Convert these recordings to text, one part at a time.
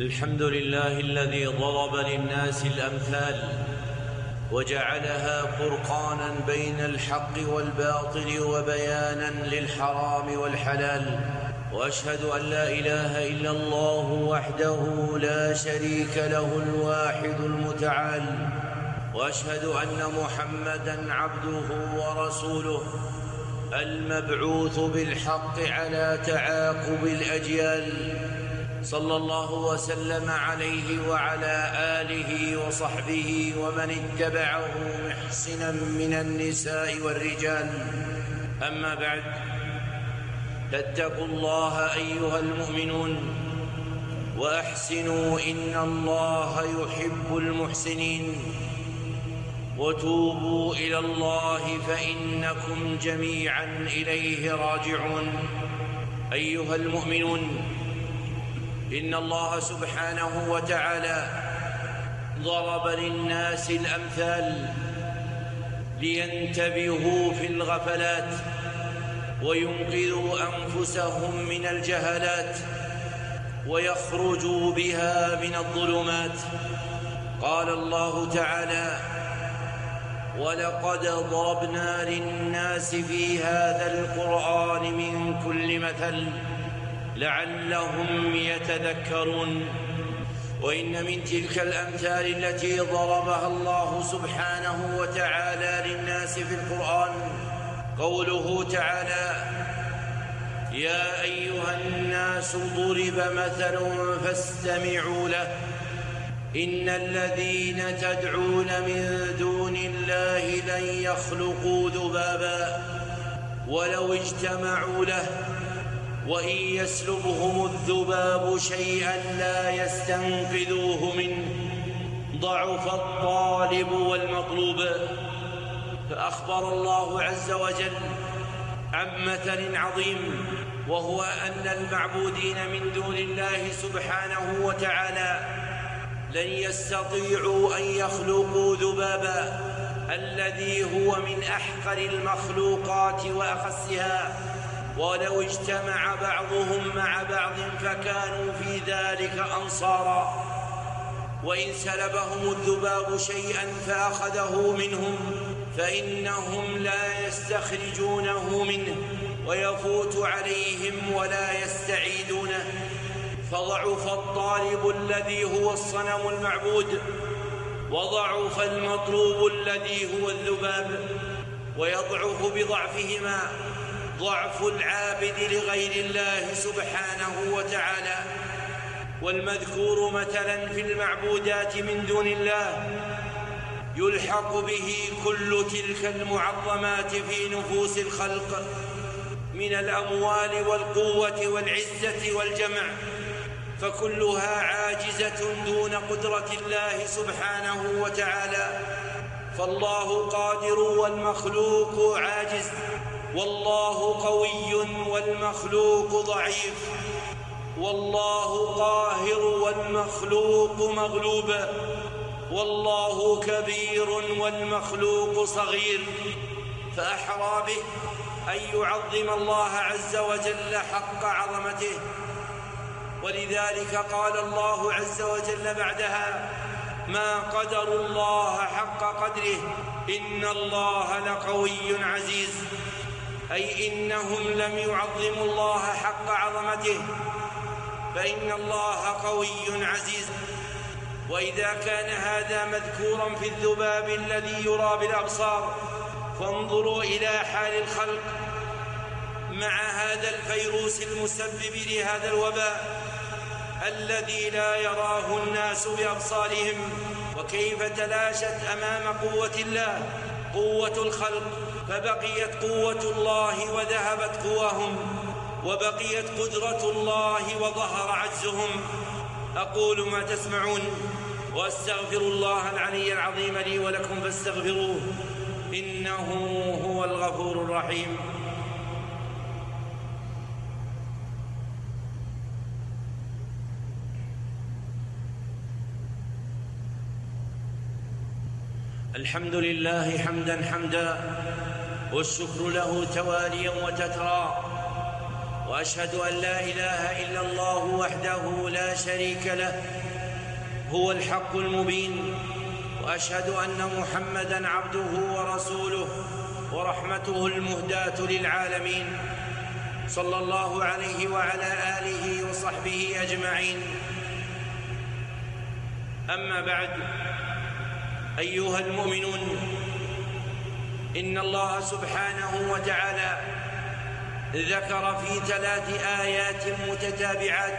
الحمد لله الذي ضرب للناس الأمثال وجعلها فرقانا بين الحق والباطل وبيانا للحرام والحلال وأشهد أن لا إله إلا الله وحده لا شريك له الواحد المتعال وأشهد أن محمدا عبده ورسوله المبعوث بالحق على تعاقب الأجيال صلى الله وسلم عليه وعلى آله وصحبه ومن اتبعه محسنا من النساء والرجال. أما بعد فاتقوا الله أيها المؤمنون وأحسنوا إن الله يحب المحسنين. وتوبوا إلى الله فإنكم جميعا إليه راجعون. أيها المؤمنون إن الله سبحانه وتعالى ضرب للناس الأمثال لينتبهوا في الغفلات وينقذوا أنفسهم من الجهلات ويخرجوا بها من الظلمات. قال الله تعالى ولقد ضربنا للناس في هذا القرآن من كل مثل لعلهم يتذكرون. وإن من تلك الأمثال التي ضربها الله سبحانه وتعالى للناس في القرآن قوله تعالى يا أيها الناس ضرب مثل فاستمعوا له. إن الذين تدعون من دون الله لن يخلقوا ذبابا ولو اجتمعوا له. وإن يسلبهم الذباب شيئا لا يستنقذوه منه ضعف الطالب والمطلوب. فأخبر الله عز وجل عن مثل عظيم وهو أن المعبودين من دون الله سبحانه وتعالى لن يستطيعوا أن يخلقوا ذبابا الذي هو من أحقر المخلوقات وأخسها. ولو اجتمع بعضهم مع بعض فكانوا في ذلك أنصارا. وإن سلبهم الذباب شيئا فأخذه منهم فإنهم لا يستخرجونه منه ويفوت عليهم ولا يستعيدونه. فضعف الطالب الذي هو الصنم المعبود وضعف المطلوب الذي هو الذباب ويضعف بضعفهما. ضعف العابد لغير الله سبحانه وتعالى والمذكور مثلا في المعبودات من دون الله يلحق به كل تلك المعظمات في نفوس الخلق من الأموال والقوة والعزة والجمع فكلها عاجزة دون قدرة الله سبحانه وتعالى فالله قادر والمخلوق عاجز. والله قوي والمخلوق ضعيف. والله قاهر والمخلوق مغلوب. والله كبير والمخلوق صغير. فأحرى به أن يعظم الله عز وجل حق عظمته. ولذلك قال الله عز وجل بعدها ما قدروا الله حق قدره إن الله لقوي عزيز. أي إنهم لم يعظموا الله حق عظمته فإن الله قوي عزيز. وإذا كان هذا مذكورا في الذباب الذي يرى بالأبصار فانظروا إلى حال الخلق مع هذا الفيروس المسبب لهذا الوباء الذي لا يراه الناس بأبصارهم. وكيف تلاشت أمام قوة الله قوة الخلق. فبقيت قوة الله وذهبت قواهم وبقيت قدرة الله وظهر عجزهم. أقول ما تسمعون وأستغفر الله العلي العظيم لي ولكم فاستغفروه إنه هو الغفور الرحيم. الحمد لله حمدا حمدا والشكر له تواليا وتترى وأشهد أن لا إله إلا الله وحده لا شريك له. هو الحق المبين. وأشهد أن محمدا عبده ورسوله ورحمته المهداة للعالمين. صلى الله عليه وعلى آله وصحبه أجمعين. أما بعد أيها المؤمنون إن الله سبحانه وتعالى ذكر في ثلاث آيات متتابعات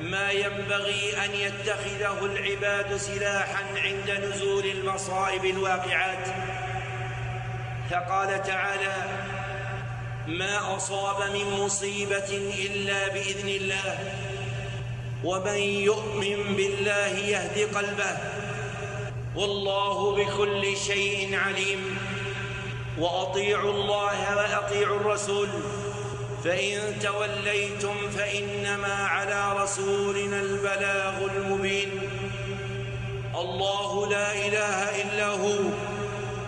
ما ينبغي أن يتخذه العباد سلاحا عند نزول المصائب الواقعات. فقال تعالى ما أصاب من مصيبة إلا بإذن الله ومن يؤمن بالله يهد قلبه. والله بكل شيء عليم. وأطيعوا الله وأطيعوا الرسول. فإن توليتم فإنما على رسولنا البلاغ المبين. الله لا إله إلا هو.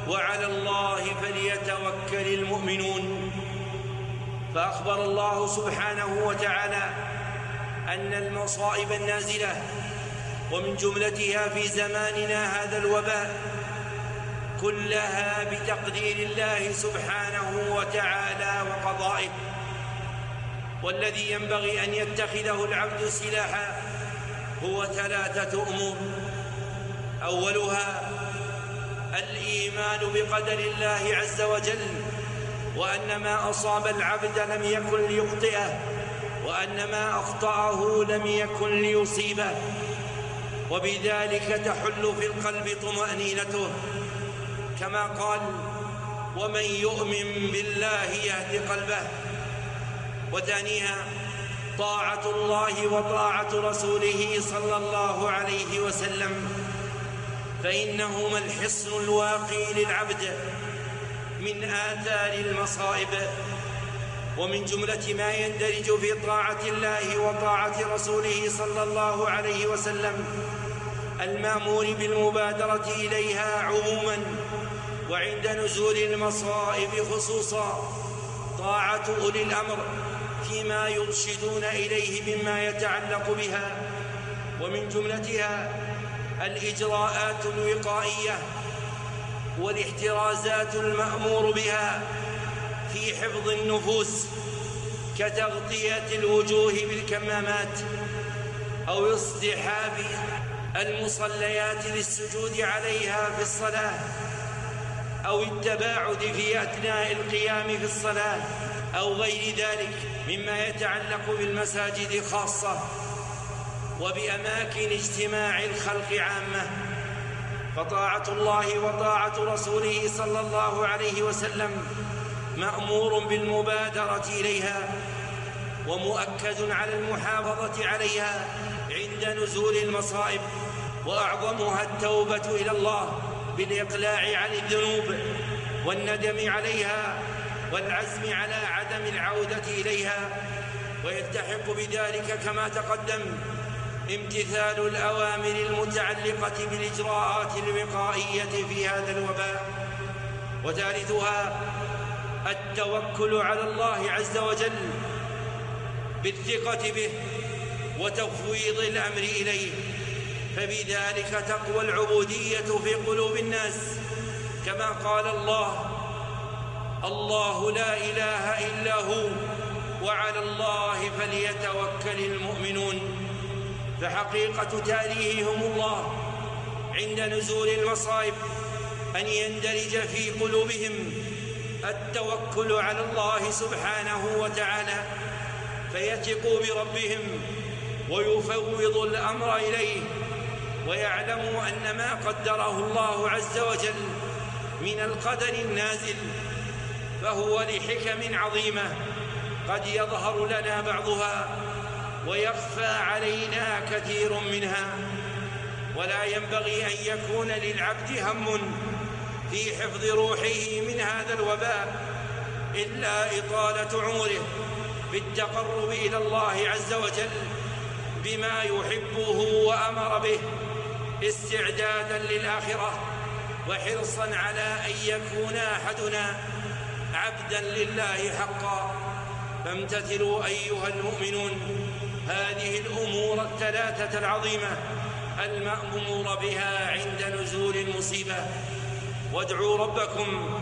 وعلى الله فليتوكل المؤمنون. فأخبر الله سبحانه وتعالى أن المصائب النازلة ومن جملتها في زماننا هذا الوباء كلها بتقدير الله سبحانه وتعالى وقضائه والذي ينبغي أن يتخذه العبد سلاحا هو ثلاثة أمور. أولها الإيمان بقدر الله عز وجل وأن ما أصاب العبد لم يكن ليخطئه وأن ما أخطأه لم يكن ليصيبه. وبذلك تحل في القلب طمأنينته كما قال ومن يؤمن بالله يهد قلبه وثانيها طاعة الله وطاعة رسوله صلى الله عليه وسلم فانهما الحصن الواقي للعبد من آثار المصائب ومن جملة ما يندرج في طاعة الله وطاعة رسوله صلى الله عليه وسلم المأمور بالمبادرة إليها عموما وعند نزول المصائب خصوصا طاعة أولي الأمر فيما يرشدون إليه مما يتعلق بها ومن جملتها الإجراءات الوقائية والاحترازات المأمور بها في حفظ النفوس كتغطية الوجوه بالكمامات أو اصطحاب المصليات للسجود عليها في الصلاة أو التباعد في أثناء القيام في الصلاة أو غير ذلك مما يتعلق بالمساجد خاصة وبأماكن اجتماع الخلق عامة. فطاعة الله وطاعة رسوله صلى الله عليه وسلم مأمور بالمبادرة إليها ومؤكد على المحافظة عليها عند نزول المصائب. وأعظمها التوبة إلى الله بالإقلاع عن الذنوب والندم عليها والعزم على عدم العودة إليها ويلتحق بذلك كما تقدم امتثال الأوامر المتعلقة بالإجراءات الوقائية في هذا الوباء. وثالثها التوكل على الله عز وجل بالثقة به وتفويض الأمر إليه. فبذلك تقوى العبودية في قلوب الناس. كما قال الله الله لا إله إلا هو وعلى الله فليتوكل المؤمنون. فحقيقة تاليهم الله عند نزول المصائب أن يندرج في قلوبهم التوكل على الله سبحانه وتعالى فيثقوا بربهم ويفوض الأمر إليه. ويعلموا أن ما قدره الله عز وجل من القدر النازل فهو لحكم عظيمة قد يظهر لنا بعضها ويخفى علينا كثير منها. ولا ينبغي أن يكون للعبد هم في حفظ روحه من هذا الوباء إلا إطالة عمره بالتقرب إلى الله عز وجل بما يحبه وأمر به. استعدادا للآخرة وحرصا على أن يكون أحدنا عبدا لله حقا. فامتثلوا أيها المؤمنون هذه الأمور الثلاثة العظيمة المأمور بها عند نزول المصيبة. وادعوا ربكم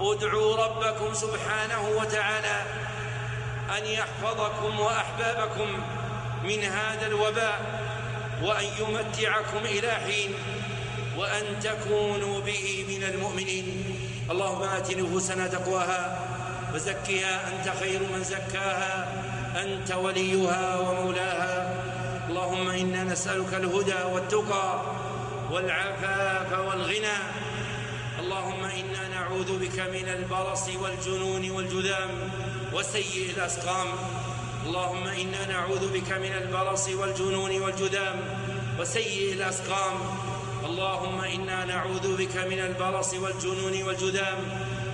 ادعوا ربكم سبحانه وتعالى أن يحفظكم وأحبابكم من هذا الوباء. وأن يمتعكم إلى حين وأن تكونوا به من المؤمنين. اللهم آت نفوسنا تقواها وزكها أنت خير من زكاها أنت وليها ومولاها. اللهم إنا نسألك الهدى والتقى والعفاف والغنى. اللهم إنا نعوذ بك من البرص والجنون والجذام وسيء الأسقام. اللهم إنا نعوذ بك من البرص والجنون والجذام وسيء الأسقام. اللهم إنا نعوذ بك من البرص والجنون والجذام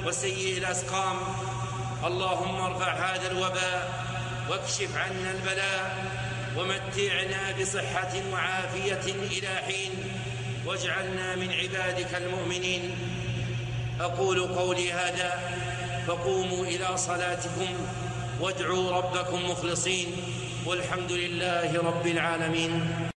وسيء الأسقام. اللهم ارفع هذا الوباء واكشف عنا البلاء ومتعنا بصحة وعافية إلى حين واجعلنا من عبادك المؤمنين. أقول قولي هذا فقوموا إلى صلاتكم. وادعوا ربكم مخلصين والحمد لله رب العالمين.